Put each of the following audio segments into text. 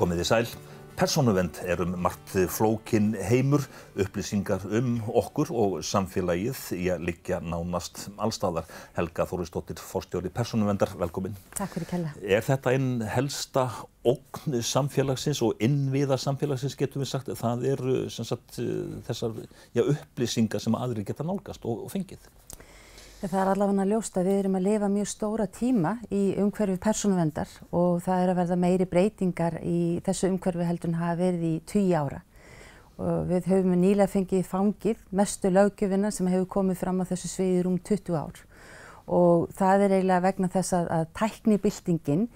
Komið í sæl. Personuvend er um margt flókin heimur, upplýsingar um okkur og samfélagið í að liggja nánast allstaðar. Helga Þóristóttir, fórstjóri Personuvendar, velkomin. Takk fyrir kella. Er þetta einn helsta ógn samfélagsins og innviða samfélagsins getum við sagt? Það eru sagt, þessar já, upplýsingar sem aðri geta nálgast og, og fengið. Það er allavega ljóst að við erum að lifa mjög stóra tíma í umhverfi persónuvendar og það er að verða meiri breytingar í þessu umhverfi heldur en hafa verið í 20 ára. Og við höfum nýlega fengið fangið mestu lögjöfina sem hefur komið fram á þessu sviðir um 20 ár og það er eiginlega vegna þess að, að tæknibildingin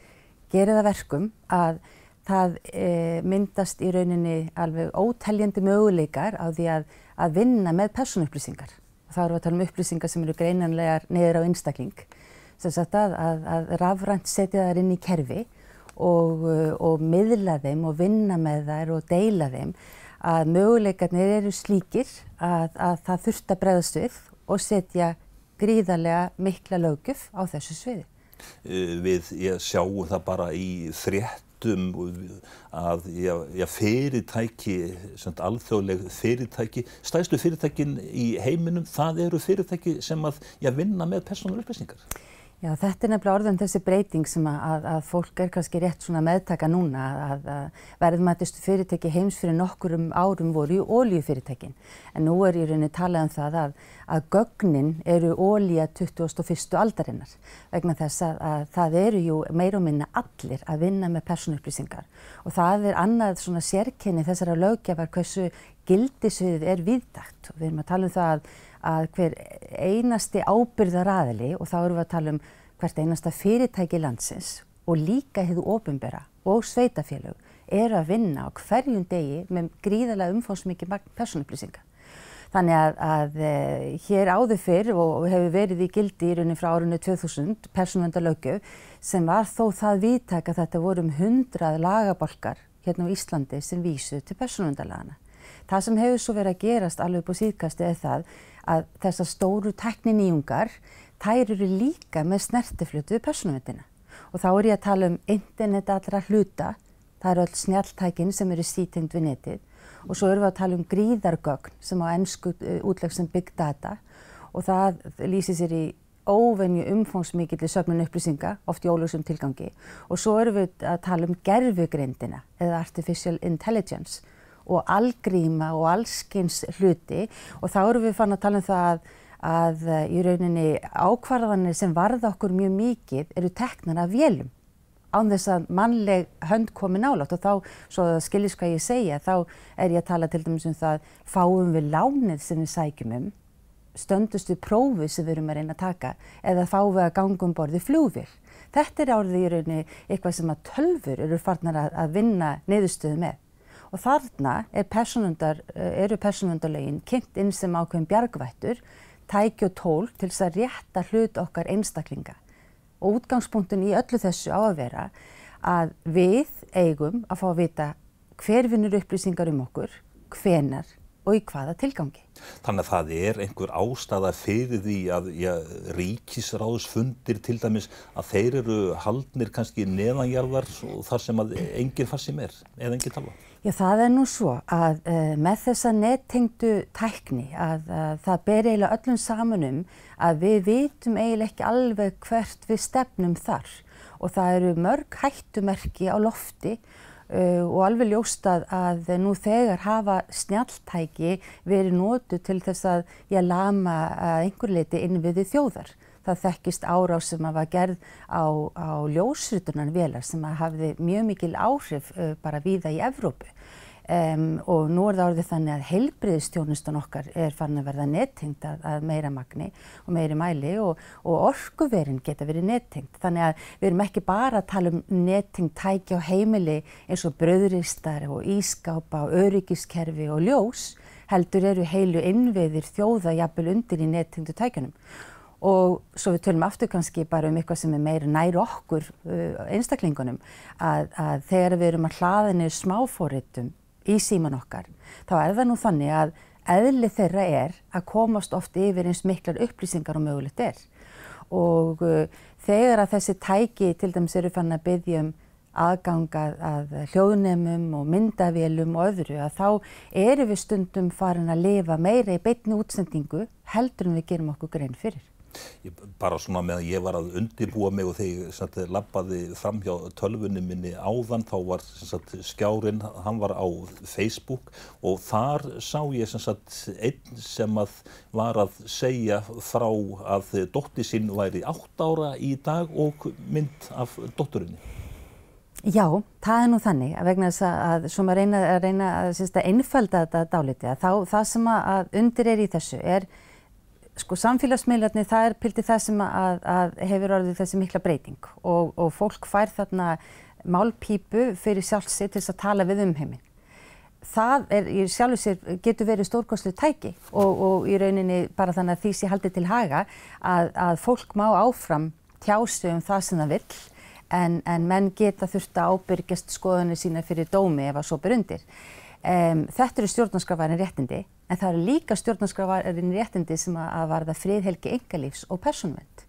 gerir það verkum að það e, myndast í rauninni alveg óteljandi möguleikar á því að, að vinna með persónuupplýsingar þá erum við að tala um upplýsingar sem eru greinanlegar niður á einstakling sagt að, að, að rafrænt setja þær inn í kerfi og, og miðla þeim og vinna með þær og deila þeim að möguleikarnir eru slíkir að, að það þurft að bregðast við og setja gríðarlega mikla lögjöf á þessu sviði. Eh, við sjáum það bara í þrétt fréttum að já, já, fyrirtæki, alþjóðleg fyrirtæki, stæðstu fyrirtækin í heiminum, það eru fyrirtæki sem að já, vinna með persónuleg upplýsingar. Já, þetta er nefnilega orðan þessi breyting sem að, að, að fólk er kannski rétt svona meðtaka núna að, að verðmættistu fyrirtæki heims fyrir nokkur um árum voru í óljufyrirtækin. En nú er í rauninni talað um það að gögnin eru ólja 21. aldarinnar vegna þess að það eru jú meir og minna allir að vinna með personupplýsingar og það er annað svona sérkenni þessara lögjafar hversu gildisviðið er viðdagt og við erum að tala um það að að hver einasti ábyrðaraðili og þá erum við að tala um hvert einasta fyrirtæki landsins og líka hefðu ofinbera og sveitafélög eru að vinna á hverjum degi með gríðarlega umfómsmikið personupplýsinga. Þannig að, að e, hér áður fyrr og hefur verið í gildi í raunin frá árunni 2000 personvendalögju sem var þó það viðtæk að þetta voru um hundrað lagabolkar hérna á Íslandi sem vísu til personvendalagana. Það sem hefur svo verið að gerast alveg på síðkastu er það að þessar stóru tekniníungar þær eru líka með snertiflutu við persónuvendina og þá er ég að tala um internet allra hluta, það eru öll snjáltækin sem eru sítind við netið. Og svo erum við að tala um gríðargögn sem á ennsku eh, útleg sem big data. Og það lýsir sér í óvenju umfóngsmikilli söfnun upplýsinga, oft í ólusum tilgangi. Og svo erum við að tala um gerfugrindina eða artificial intelligence og algríma og allskins hluti. Og þá eru við fann að tala um það að, í rauninni ákvarðanir sem varða okkur mjög mikið eru teknar af vélum. Án þess að mannleg hönd komi nálátt og þá, svo að skiljast hvað ég segja, þá er ég að tala til dæmis um það fáum við lánið sem við sækjum um, stöndust við prófið sem við erum að reyna að taka? Eða fáum við að ganga um borði flúðil. Þetta er árið í rauninni eitthvað sem að tölfur eru farnar að, að vinna niðurstöðu með. Og þarna er personundar, eh, eru personundarlegin kynnt inn sem ákveðin bjargvættur, tæki og tól til þess að rétta hlut okkar einstaklinga. Og útgangspunktin í öllu þessu á að vera að við eigum að fá að vita hver vinnur upplýsingar um okkur, hvenar og í hvaða tilgangi. Þannig að það er einhver ástæða fyrir því að ja, ríkisráðsfundir til dæmis að þeir eru haldnir kannski neðanjarðar þar sem að enginn farsi meir eða enginn tala. Já það er nú svo að uh, með þessa nettengdu tækni að, að það ber eiginlega öllum samanum að við vitum eiginlega ekki alveg hvert við stefnum þar og það eru mörg hættumerki á lofti Uh, og alveg ljóstað að nú þegar hafa snjáltæki verið nótu til þess að ég lama einhver leiti inn við þjóðar. Það þekkist árás sem að var gerð á, á ljósrutunan velar sem að hafði mjög mikil áhrif uh, bara víða í Evrópu. Um, og nú er það orðið þannig að heilbriðistjónustan okkar er fann að verða nettengt að, að meira magni og meiri mæli og, og orkuverin geta verið nettengt. Þannig að við erum ekki bara að tala um nettengt tæki á heimili eins og bröðristar og ískápa og öryggiskerfi og ljós heldur eru heilu innviðir þjóða jafnvel undir í nettengtu tækjunum. Og svo við tölum aftur kannski bara um eitthvað sem er meira nær okkur uh, einstaklingunum að, að þegar við erum að hlaða niður smáfóritum í síman okkar, þá er það nú þannig að eðli þeirra er að komast oft yfir eins miklar upplýsingar og mögulegt er. Og uh, þegar að þessi tæki til dæmis eru fann að byggja um aðgangað að hljóðnemum og myndavélum og öðru að þá eru við stundum farin að lifa meira í beitni útsendingu heldur en við gerum okkur grein fyrir. Ég, bara svona meðan ég var að undirbúa mig og þegar ég lappaði fram hjá tölfunni minni áðan þá var sagt, skjárin, hann var á Facebook og þar sá ég sagt, einn sem að var að segja frá að dótti sín væri 8 ára í dag og mynd af dótturinni. Já, það er nú þannig að vegna þess að svo maður reyna að, reyna að, að einfalda þetta dáliti að þá það sem að undir er í þessu er sko samfélagsmiðlarnir það er pildi það sem að, að hefur orðið þessi mikla breyting og, og fólk fær þarna málpípu fyrir sjálfsitt til þess að tala við um heiminn. Það er í sjálfu sér getur verið stórkoslu tæki og, og í rauninni bara þannig að því sé haldið til haga að, að fólk má áfram tjásu um það sem það vill en, en menn geta þurft að ábyrgjast skoðunni sína fyrir dómi ef að svo ber undir. Um, þetta eru stjórnarskrafærin réttindi en það eru líka stjórnarskrafærin réttindi sem að, varða friðhelgi engalífs og persónvend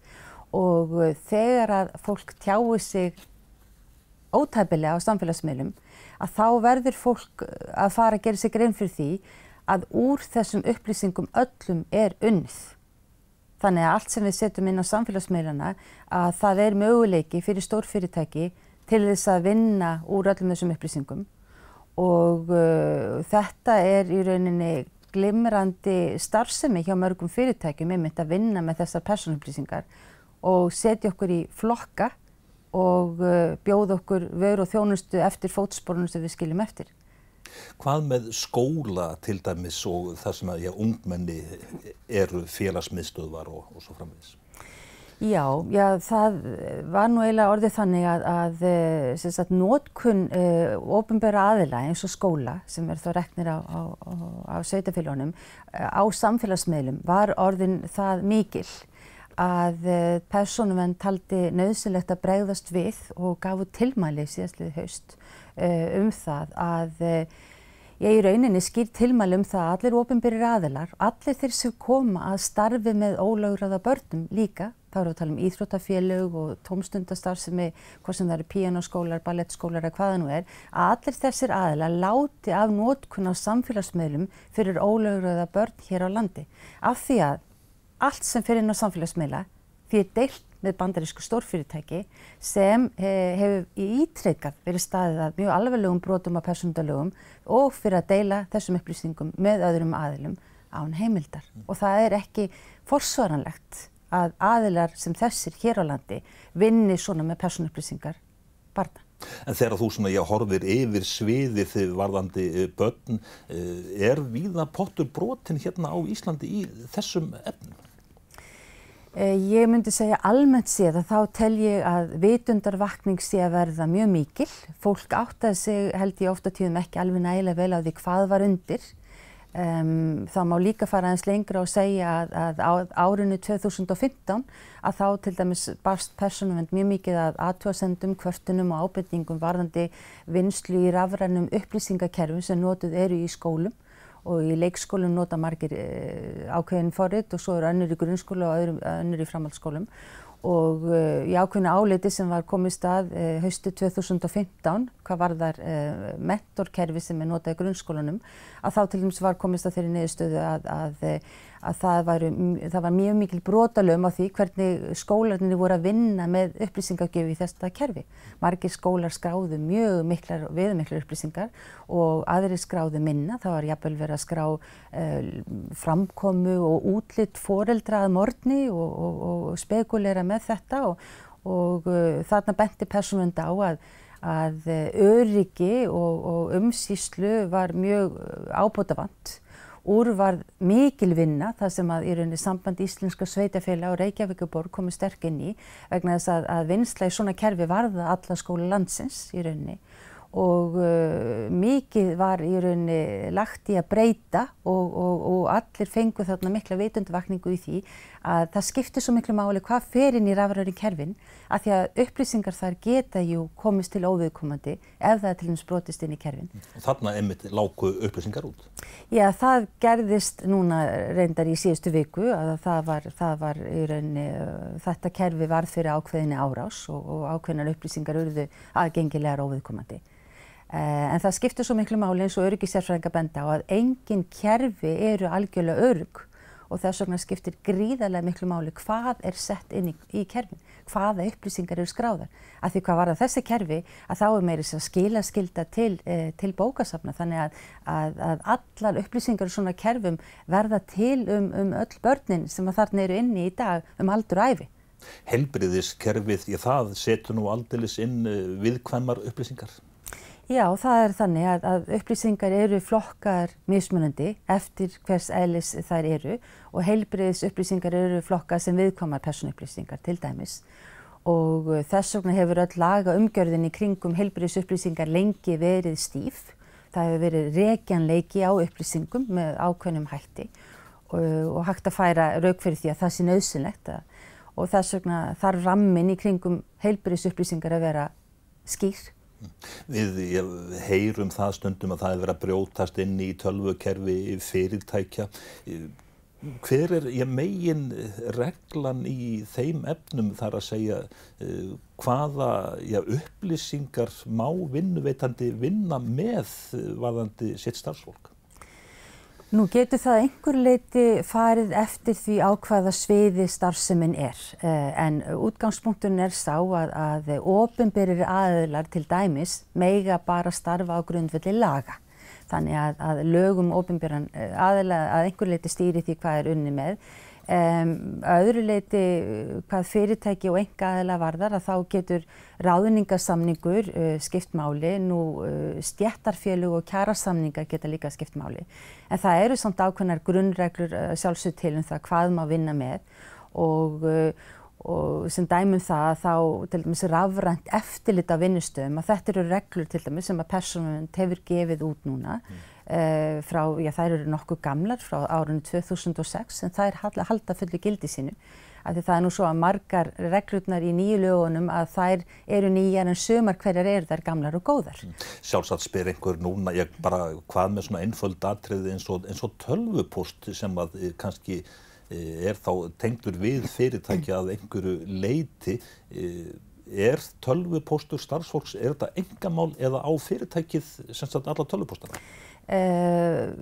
og uh, þegar að fólk tjái sig ótæpilega á samfélagsmiðlum að þá verður fólk að fara að gera sig grein fyrir því að úr þessum upplýsingum öllum er unnið. Þannig að allt sem við setjum inn á samfélagsmiðlana að það er möguleiki fyrir stórfyrirtæki til þess að vinna úr öllum þessum upplýsingum og uh, þetta er í rauninni glimrandi starfsemi hjá mörgum fyrirtækjum einmitt að vinna með þessar persónupplýsingar og setja okkur í flokka og uh, bjóða okkur vöru og þjónustu eftir fótsporunum sem við skiljum eftir. Hvað með skóla til dæmis og það sem að já, ungmenni eru félagsmiðstöðvar og, og svo framvegis? Já, já, það var nú eiginlega orðið þannig að, að eh, sagt, nótkunn uh, ofinbæra aðila eins og skóla sem er þá reknir á, á, á, á sveitafélagunum uh, á samfélagsmiðlum var orðin það mikil að uh, personumenn taldi nöðsynlegt að bregðast við og gafu tilmæli síðastliði haust um það að ég í rauninni skýr tilmæli um það að allir ofinbæri aðilar, allir þeir sem koma að starfi með ólaugraða börnum líka þá erum við að tala um íþróttafélög og tómstundastarfsemi, hvað sem það eru píanoskólar, ballettskólar eða hvaða nú er, að allir þessir aðilar láti af nótkunn á samfélagsmiðlum fyrir ólögröða börn hér á landi. Af því að allt sem fyrir inn á samfélagsmiðla því er deilt með bandarísku stórfyrirtæki sem eh, hefur í ítreykað verið staðið að mjög alveglegum brotum af persóndalögum og fyrir að deila þessum upplýsingum með öðrum aðilum án heimildar. Og það er ekki forsvaranlegt að aðilar sem þessir hér á landi vinni svona með personupplýsingar barna. En þegar þú svona, já, horfir yfir sviðið þið varðandi eh, börn, eh, er viða pottur brotin hérna á Íslandi í þessum efnum? Eh, ég myndi segja almennt séð að þá tel ég að vitundarvakning sé að verða mjög mikil. Fólk áttaði sig held ég ofta tíðum ekki alveg nægilega vel á því hvað var undir. Um, þá má líka fara aðeins lengra og segja að, að árinu 2015 að þá til dæmis barst persónuvend mjög mikið að aðtjóðsendum, kvörtunum og ábyrningum varðandi vinslu í rafrænum upplýsingakerfum sem notuð eru í skólum. Og í leikskólum nota margir uh, ákveðin forrið og svo eru önnur í grunnskóla og öðrum, önnur í framhaldsskólum. Og uh, í ákveðinu áleiti sem var komið stað uh, haustu 2015 hvað var þar uh, mentorkerfi sem er notað í grunnskólanum að þá til dæmis var komið stað þeirri niðurstöðu að, að, að það, var, það var mjög mikil brotalöfum á því hvernig skólarnir voru að vinna með upplýsingagjöfu í þetta kerfi. Margir skólar skráðu mjög miklar viðmiklar upplýsingar og aðri skráðu minna. Það var jafnvel verið að skrá uh, framkomu og útlitt foreldrað morgni og, og, og spekulera með þetta og, og uh, þarna benti persónunda á að að öryggi og, og umsýslu var mjög ábútafant úr var mikil vinna það sem að í rauninni samband Íslenska sveitafélag og Reykjavíkuborg komið sterk inn í vegna þess að, að vinsla í svona kerfi varða alla skóla landsins í rauninni og uh, mikið var í rauninni lagt í að breyta og, og, og allir fengu þarna mikla vitundvakningu í því að það skiptir svo miklu máli hvað fer inn í rafræri kerfin að því að upplýsingar þar geta jú komist til óviðkomandi ef það er til dæmis brotist inn í kerfin. Þarna einmitt láku upplýsingar út? Já, það gerðist núna reyndar í síðustu viku að það var, það var í rauninni, uh, þetta kerfi varð fyrir ákveðinni árás og, og ákveðinar upplýsingar urðu aðgengilegar óviðkomandi. Uh, en það skiptir svo miklu máli eins og öryggisjárfræðinga benda á að engin kerfi eru algjörlega örg og þess vegna skiptir gríðarlega miklu máli hvað er sett inn í, í kerfin, hvaða upplýsingar eru skráðar. Af því hvað var það þessi kerfi að þá er meiri skila skilda til, uh, til bókasafna þannig að, að, að allar upplýsingar í svona kerfum verða til um, um öll börnin sem að þarna eru inni í dag um aldur og æfi. Helbriðiskerfið, ég það setur nú aldeilis inn uh, viðkvæmar upplýsingar? Já, það er þannig að, að upplýsingar eru flokkar mismunandi eftir hvers eðlis þær eru og heilbriðis upplýsingar eru flokkar sem viðkomar personupplýsingar til dæmis og uh, þess vegna hefur öll laga umgjörðin í kringum heilbriðis upplýsingar lengi verið stíf. Það hefur verið regjanleiki á upplýsingum með ákveðnum hætti og, og hægt að færa rauk fyrir því að það sé nöðsynlegt og þess vegna þarf rammin í kringum heilbriðis upplýsingar að vera skýr. Við heyrum það stundum að það er verið að brjótast inn í tölvukerfi fyrirtækja. Hver er ég, megin reglan í þeim efnum þar að segja uh, hvaða já, upplýsingar má vinnuveitandi vinna með varðandi sitt starfsfólk? Nú getur það einhver leiti farið eftir því á hvaða sviði starfseminn er eh, en útgangspunktun er sá að, að ofinberir aðeilar til dæmis meiga bara starfa á grundvelli laga. Þannig að, að lögum ofinberan eh, aðeila að einhver leiti stýri því hvað er unni með Um, öðru leiti hvað fyrirtæki og enga aðeila varðar að þá getur ráðningarsamningur uh, skipt máli, nú uh, stjættarfélug og kjærasamningar geta líka skipt máli. En það eru samt ákveðnar grunnreglur uh, sjálfsög til um það hvað maður vinna með og, og sem dæmum það að þá til dæmis rafrænt eftirlit af vinnustöðum að þetta eru reglur til dæmis sem að personun hefur gefið út núna. Mm. Uh, frá, já þær eru nokkuð gamlar frá árunni 2006 en er halda, fulli gildi sínu af því það er nú svo að margar reglurnar í nýju lögunum að þær eru nýjar en sömar hverjar eru þær gamlar og góðar. Mm. Sjálfsagt spyr einhver núna, ég bara hvað með svona einföld atriði eins og, og tölvupost sem að e, kannski e, er þá tengdur við fyrirtæki að einhverju leiti er tölvupostur starfsfólks, er þetta engamál eða á fyrirtækið sem sagt alla tölvupostana? Uh,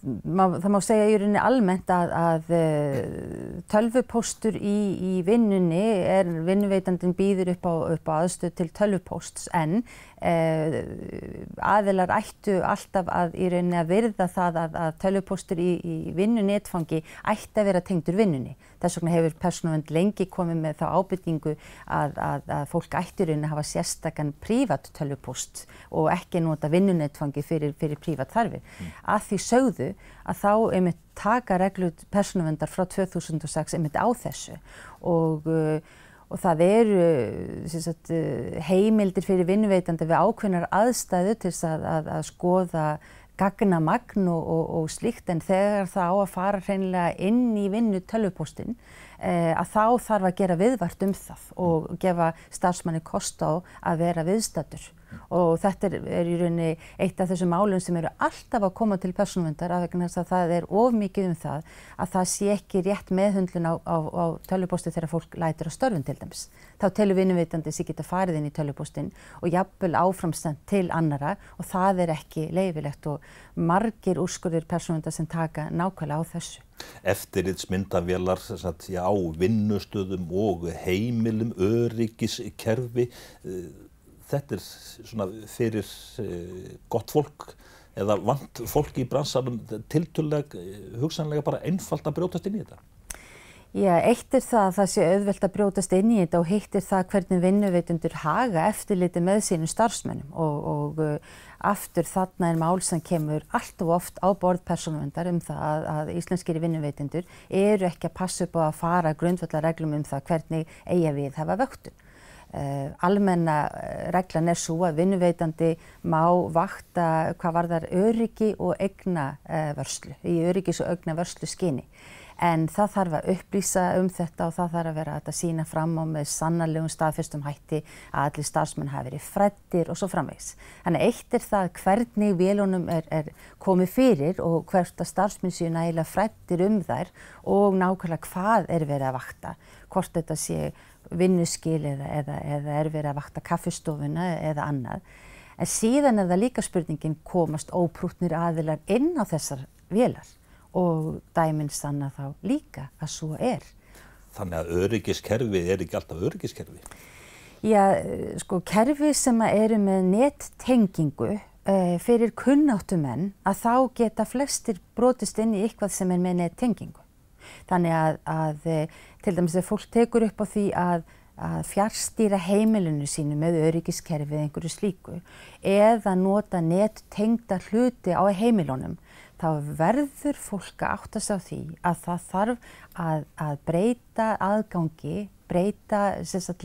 það má segja í rauninni almennt að, að uh, tölvupóstur í, í vinnunni er vinnuveitandin býður upp á, á aðstöð til tölvupósts en aðilar ættu alltaf að í rauninni að virða það að, að tölvupóstur í, í vinnunni ettfangi ætti að vera tengdur vinnunni. Þess vegna hefur persónavend lengi komið með þá ábyrtingu að, að fólk ætti í rauninni að hafa sérstakann prívat tölvupóst og ekki nota vinnunni ettfangi fyrir, fyrir prívat þarfir. Mm. Að því sögðu að þá einmitt taka reglut persónavendar frá 2006 einmitt á þessu og, uh, og það eru sagt, heimildir fyrir vinnuveitandi við ákveðnar aðstæðu til að, að, að skoða gagnamagn og, og, og slíkt. En þegar það á að fara hreinlega inn í vinnu tölvupóstinn eh, að þá þarf að gera viðvart um það og gefa starfsmanni kost á að vera viðstættur og þetta er, er í rauninni eitt af þessum málum sem eru alltaf að koma til persónvendar af vegna þess að það er of mikið um það að það sé ekki rétt meðhundlun á, á, á tölvupósti þegar fólk lætir á störfun til dæmis. Þá telur vinnuvitandi sér geta farið inn í tölvupóstin og jafnvel áframstand til annara og það er ekki leifilegt og margir úrskurðir persónvendar sem taka nákvæmlega á þessu. Eftirritsmyndavélar á vinnustöðum og heimilum, öryggiskerfi eh, þetta er svona fyrir uh, gott fólk eða vant fólk í bransanum tilturlega, hugsanlega bara einfalt að brjótast inn í þetta? Já, eitt er það að það sé auðvelt að brjótast inn í þetta og hitt er það hvernig vinnuveitundur haga eftirliti með sínum starfsmönnum og, og uh, aftur þarna er mál sem kemur allt og oft á borð persónuvendar um það að, að íslenskiri vinnuveitundur eru ekki að passa upp á að fara grundvallar reglum um það hvernig eiga við hafa vöktun. Uh, almenna reglan er svo að vinnuveitandi má vakta hvað var þar öryggi og egna vörslu, í öryggis og egna vörslu skyni. En það þarf að upplýsa um þetta og það þarf að vera að sína fram á með sannarlegum staðfyrstum hætti að allir starfsmenn hafi verið frættir og svo framvegs. Þannig eitt er það hvernig vélunum er, er komið fyrir og hvert að starfsmenn séu nægilega frættir um þær og nákvæmlega hvað er verið að vakta. Hvort þetta sé vinnuskil eða, eða, eða er verið að vakta kaffestofuna eða annað. En síðan er það líka spurningin komast óprútnir aðilar inn á þessar vélar og dæminn sanna þá líka að svo er. Þannig að öryggiskerfi er ekki alltaf öryggiskerfi? Já, sko kerfi sem eru með nettengingu uh, fyrir kunnáttumenn að þá geta flestir brotist inn í eitthvað sem er með nettengingu. Þannig að, að eh, til dæmis þegar fólk tekur upp á því að, að fjárstýra heimilinu sínu með öryggiskerfi eða einhverju slíku eða nota nett tengda hluti á heimilunum þá verður fólk að átta sig á því að það þarf að, að breyta aðgangi, breyta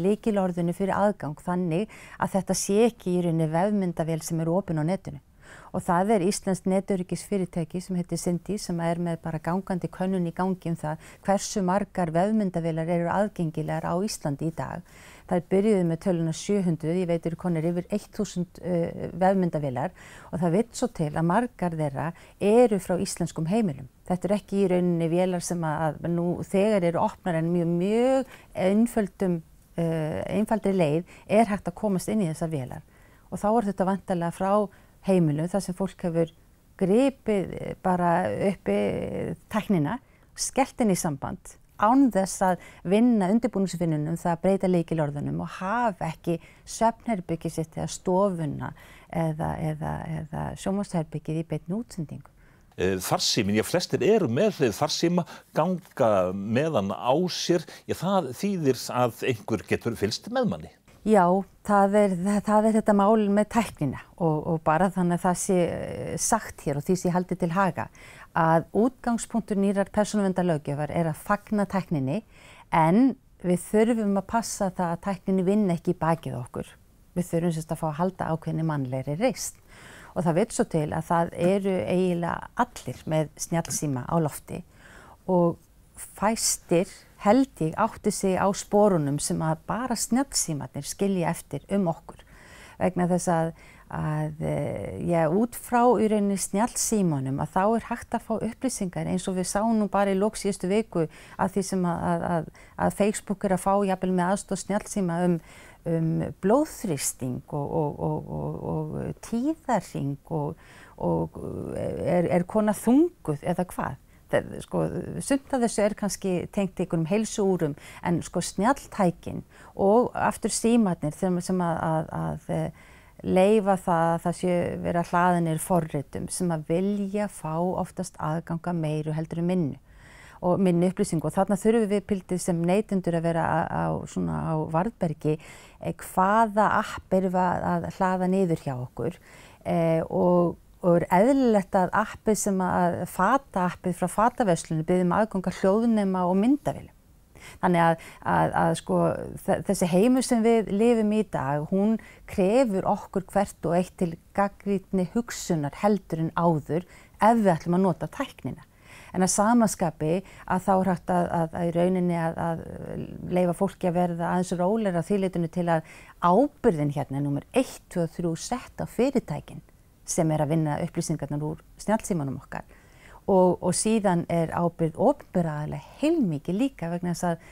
líkilorðinu fyrir aðgang þannig að þetta sé ekki í rauninni vefmyndavél sem er ofin á netinu og það er Íslands neturikisfyrirtæki sem heitir Sindi sem er með bara gangandi könnun í gangi um það hversu margar vefmyndavilar eru aðgengilegar á Íslandi í dag. Það er byrjuðið með töluna 700, ég veit eru konir yfir 1000 uh, vefmyndavilar og það vitt svo til að margar þeirra eru frá íslenskum heimilum. Þetta er ekki í rauninni vélar sem að nú þegar eru opnar en mjög mjög einföldum, uh, einfaldri leið er hægt að komast inn í þessar vélar og þá er þetta vantarlega frá heimilum þar sem fólk hefur gripið bara uppi tæknina, skellt inn í samband án þess að vinna undirbúinisvinnunum það að breyta leikilorðunum og hafa ekki söfnherbyggi sitt eða stofuna eða, eða, eða sjómasherbyggið í beitn útsendingu. Eh, farsímin, ég flestir eru með farsíma, ganga meðan á sér, ég það þýðir að einhver getur fylst með manni. Já, það er, það er þetta mál með tæknina og, og bara þannig að það sé eh, sagt hér og því sé haldið til haga að útgangspunktur nýrar persónuvendalögjafar er að fagna tækninni en við þurfum að passa það að tækninni vinna ekki bakið okkur. Við þurfum sérst að fá að halda ákveðni mannlegri reist og það veit svo til að það eru eiginlega allir með snjálfsíma á lofti og fæstir held ég átti sig á spórunum sem að bara snjálfsímatnir skilja eftir um okkur. Vegna þess að, að eh, já, út frá í rauninni snjálfsímanum að þá er hægt að fá upplýsingar eins og við sáum nú bara í lóksíðustu viku að því sem að, að, að Facebook er að fá jafnvel með aðstóð snjálfsíma um, um blóðþristing og, og, og, og tíðarring og er, er kona þunguð eða hvað sko, sumt af þessu er kannski tengt einhverjum heilsuúrum en sko snjalltækin og aftur símatnir sem að, að, að eh, leifa það að það sé vera hlaðinir forritum sem að vilja fá oftast aðganga meiru heldur um minnu og minni upplýsingu. Og þarna þurfum við pildið sem neytundur að vera á, á, varðbergi eh, hvaða app er að hlaða niður hjá okkur eh, og og er eðlilegt að appið sem að fata appið frá fataverslunni byrðum aðganga hljóðnema og myndavili. Þannig að, að, að sko, þessi heimur sem við lifum í dag, hún krefur okkur hvert og eitt til gaggrítni hugsunar heldur en áður ef við ætlum að nota tæknina. En að samaskapi að þá er hægt að, að í rauninni að leifa fólki að verða aðeins róleira þýrleitinu til að ábyrðin hérna er nummer 1, 2 og 3 sett á fyrirtækinn sem er að vinna upplýsingarnar úr snjálfsímanum okkar og, og síðan er ábyrð ofnbyrðaðilega heilmikið líka vegna þess að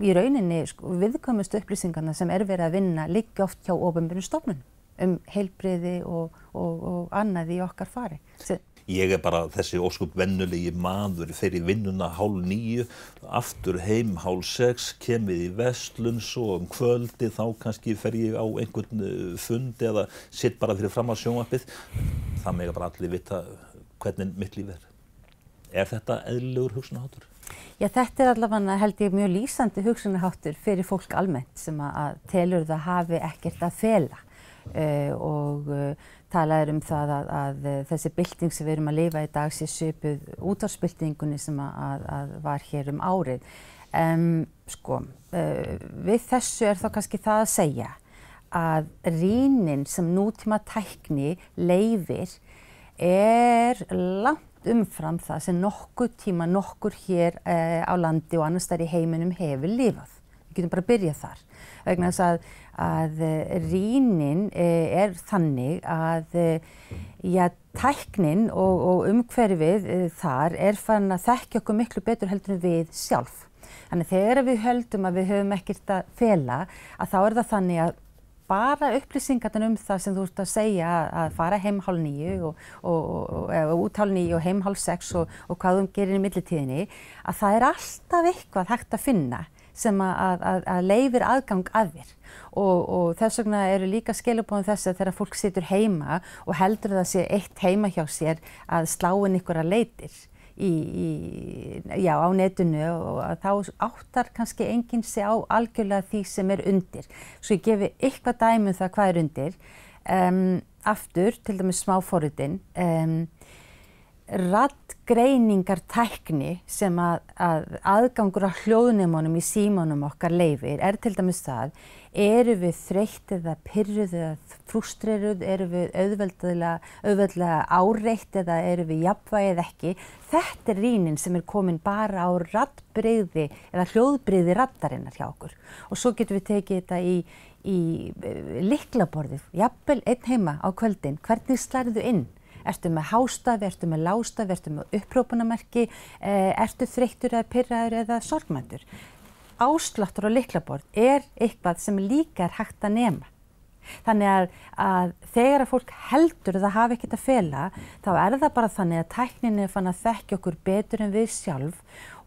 í rauninni sko, viðkomust upplýsingarna sem er verið að vinna líka oft hjá ofnbyrjum stofnun um heilbriði og, og, og annað í okkar fari. Ég er bara þessi óskup vennulegi maður, fer í vinnuna hálf nýju, aftur heim hálf sex, kemið í vestlun, svo um kvöldi þá kannski fer ég á einhvern uh, fund eða sitt bara fyrir fram á sjónvapið. Það með bara allir vita hvernig mitt líf er. Er þetta eðlugur hugsunaháttur? Já, þetta er allavega held ég mjög lýsandi hugsunaháttur fyrir fólk almennt sem að telur það hafi ekkert að fela uh, og uh, talað um það að, að þessi bylting sem við erum að lifa í dag sé söpuð útvarsbyltingunni sem að, að var hér um árið. Um, sko, uh, við þessu er þá kannski það að segja að rínin sem nútíma tækni leifir er langt umfram það sem nokkur tíma nokkur hér uh, á landi og annars þar í heiminum hefur lifað. Við getum bara að byrja þar. Vegna þess að, að rínin uh, er þannig að já, tæknin og, og umhverfið þar er fann að þekkja okkur miklu betur heldur en við sjálf. Þannig þegar við höldum að við höfum ekkert að fela að þá er það þannig að bara upplýsingarna um það sem þú ert að segja að fara heim hálf nýju og, og, og, og út hálf nýju og heim hálf sex og hvað þú gerir í millitíðinni að það er alltaf eitthvað hægt að finna sem að, að, að leifir aðgang að þér og þess vegna eru líka skilubóðum þess að þegar fólk situr heima og heldur það sé eitt heima hjá sér að sláinn ykkur að leitir í, í, já, á netinu og þá áttar kannski enginn sig á algjörlega því sem er undir. Svo ég gefi eitthvað dæmum það hvað er undir. Um, aftur, til dæmis smáfóruðin, um, rattgreiningar tækni sem að, að aðgangur á hljóðnumunum í símanum okkar leifir er til dæmis það eru við þreytt eða pyrruð eða frústreruð, eru við auðveldlega, áreitt eða eru við jafnvægið ekki. Þetta er rínin sem er komin bara á rattbreyði eða hljóðbreyði rattarinnar hjá okkur. Og svo getum við tekið þetta í, í eh, liklaborðið, jafnvel einn heima á kvöldin, hvernig slæriðu inn? Ertu með hástafi, ertu með lástafi, ertu með upprópunamerki, eh, ertu þreyttur eða pyrraður eða sorgmæntur? Ásláttur og liklaborð er eitthvað sem líka er hægt að nema. Þannig að, að þegar að fólk heldur að það hafi ekkert að fela, þá er það bara þannig að tækninni er fann að þekkja okkur betur en við sjálf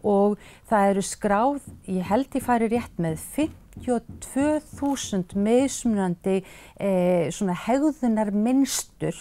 og það eru skráð, ég held ég færi rétt með 52.000 meðsmunandi eh, hegðunar minnstur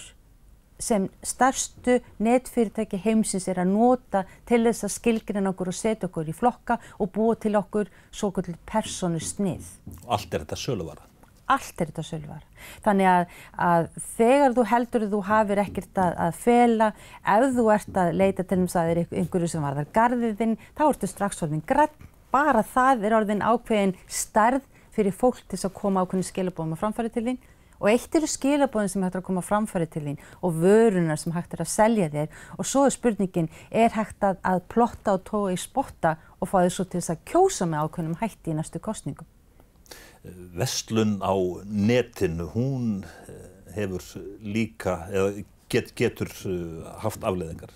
sem starstu netfyrirtæki heimsins er að nota til þess að skilgrina okkur og setja okkur í flokka og búa til okkur svo okkur personu snið. Allt er þetta söluvara? Allt er þetta söluvara. Þannig að, að þegar þú heldur að þú hafir ekkert að, að fela, ef þú ert að leita til þess að það er einhverju sem varðar gardiðinn, þá ertu strax orðin grann. Bara það er orðin ákveðin starð fyrir fólk til að koma ákveðin skilabóðum og framfæri til þín og eitt eru skilabóðin sem hægt er að koma framfæri til þín og vörunar sem hægt er að selja þér og svo er spurningin, er hægt að, að plotta og tóa í spotta og fá þér svo til þess að kjósa með ákveðnum hætti í næstu kostningum? Vestlun á netinu, hún eh, hefur líka, eða get, getur eh, haft afleðingar?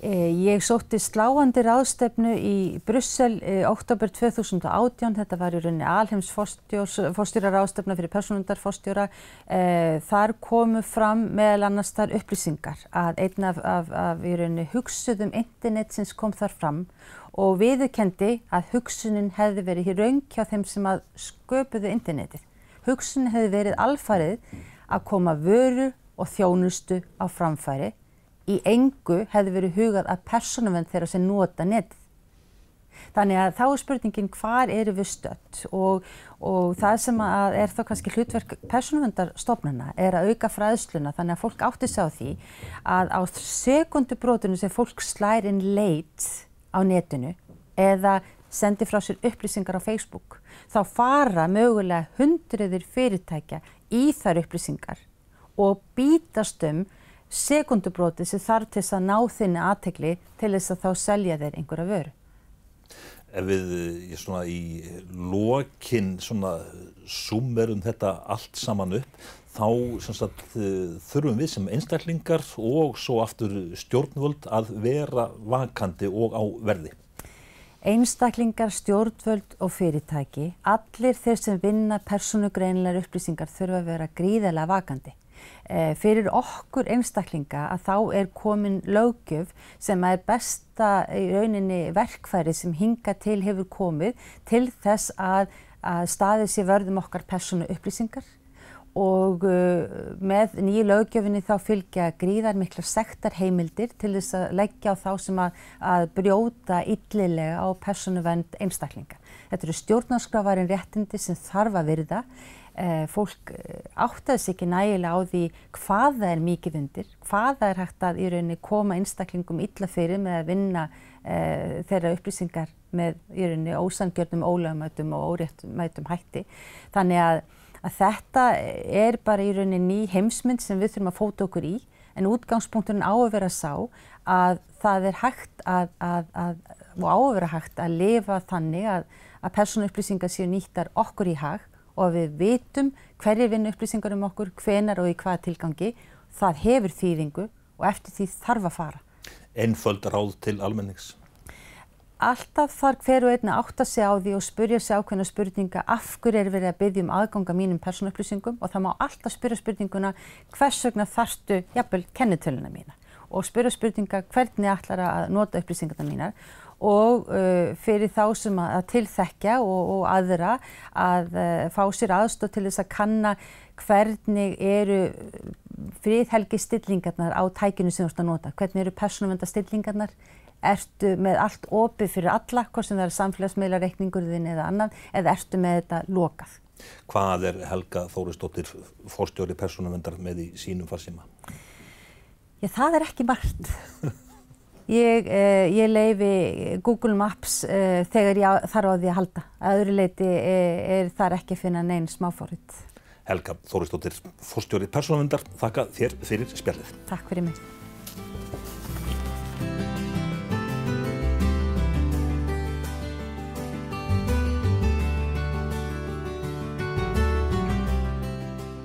Eh, ég sótti sláandi ráðstefnu í Brussel í oktober 2018, þetta var í rauninni alheims fórstjóra ráðstefna fyrir personundarfórstjóra. Eh, þar komu fram meðal annars þar upplýsingar að einn af, af, af í rauninni hugsuðum internetsins kom þar fram og viðurkendi að hugsunin hefði verið í raun hjá þeim sem að sköpuðu internetið. Hugsunin hefði verið alfarið að koma vöru og þjónustu á framfæri í engu hefði verið hugað að persónuvenn þeirra sem nota netið. Þannig að þá er spurningin hvar eru við stött og, og það sem er þá kannski hlutverk persónuvendarstofnuna er að auka fræðsluna þannig að fólk átti sig á því að á sekundubrótunum sem fólk slæri inn leit á netinu eða sendi frá sér upplýsingar á Facebook þá fara mögulega hundruðir fyrirtækja í þar upplýsingar og bítast um sekundubróti sem þarf til þess að ná þinni aðtegli til þess að þá selja þeir einhverja vöru. Ef við ég, svona, í lokin summerum þetta allt saman upp, þá sagt, þurfum við sem einstaklingar og svo aftur stjórnvöld að vera vakandi og á verði. Einstaklingar, stjórnvöld og fyrirtæki, allir þeir sem vinna persónugreinlegar upplýsingar þurfa að vera gríðilega vakandi. Eh, fyrir okkur einstaklinga að þá er komin lögjöf sem er besta í rauninni verkfæri sem hinga til hefur komið til þess að, að staðið sér vörðum okkar persónu upplýsingar og uh, með nýju lögjöfinni þá fylgja gríðar mikla sektarheimildir til þess að leggja á þá sem að, að brjóta yllilega á persónuvend einstaklinga. Þetta eru stjórnarskrávarinn réttindi sem þarf að virða fólk áttaði sig ekki nægilega á því hvað það er mikið undir, hvað það er hægt að í rauninni koma einstaklingum illa fyrir með að vinna eh, þeirra upplýsingar með í rauninni ósangjörnum, ólögumætum og óréttmætum hætti. Þannig að, að þetta er bara í rauninni ný heimsmynd sem við þurfum að fóta okkur í en útgangspunkturinn á að vera sá að það er hægt að, að, að og á að vera hægt að lifa þannig að persónuupplýsingar séu nýttar okkur í hag og að við vitum hverjir vinna upplýsingar um okkur, hvenar og í hvaða tilgangi. Það hefur þýðingu og eftir því þarf að fara. Einföld ráð til almennings? Alltaf þarf hver og einna átt að segja á því og spurja sig ákveðna spurninga af hverju er verið að byggja um aðganga mínum persónuupplýsingum og það má alltaf spyrja spurninguna hvers vegna þarstu jafnvel kennitöluna mína og spyrja spurninga hvernig ætlar að nota upplýsingarna mínar og uh, fyrir þá sem að, að tilþekja og, og aðra að uh, fá sér aðstóð til þess að kanna hvernig eru friðhelgi stillingarnar á tækinu sem þú ert að nota, hvernig eru persónumvenda stillingarnar, ertu með allt opið fyrir alla, hvort sem það er samfélagsmeila reikningurðin eða annan, eða ertu með þetta lokað. Hvað er Helga Þóristóttir fórstjóri persónumvendar með í sínum farsíma? Já, það er ekki margt. Ég, eh, ég leifi Google Maps eh, þegar ég þarf á því að halda. Að öðru leiti er, er þar ekki að finna neinn smáfórið. Helga Þóristóttir, fórstjóri persónavendar, þakka þér fyrir spjallið. Takk fyrir mig.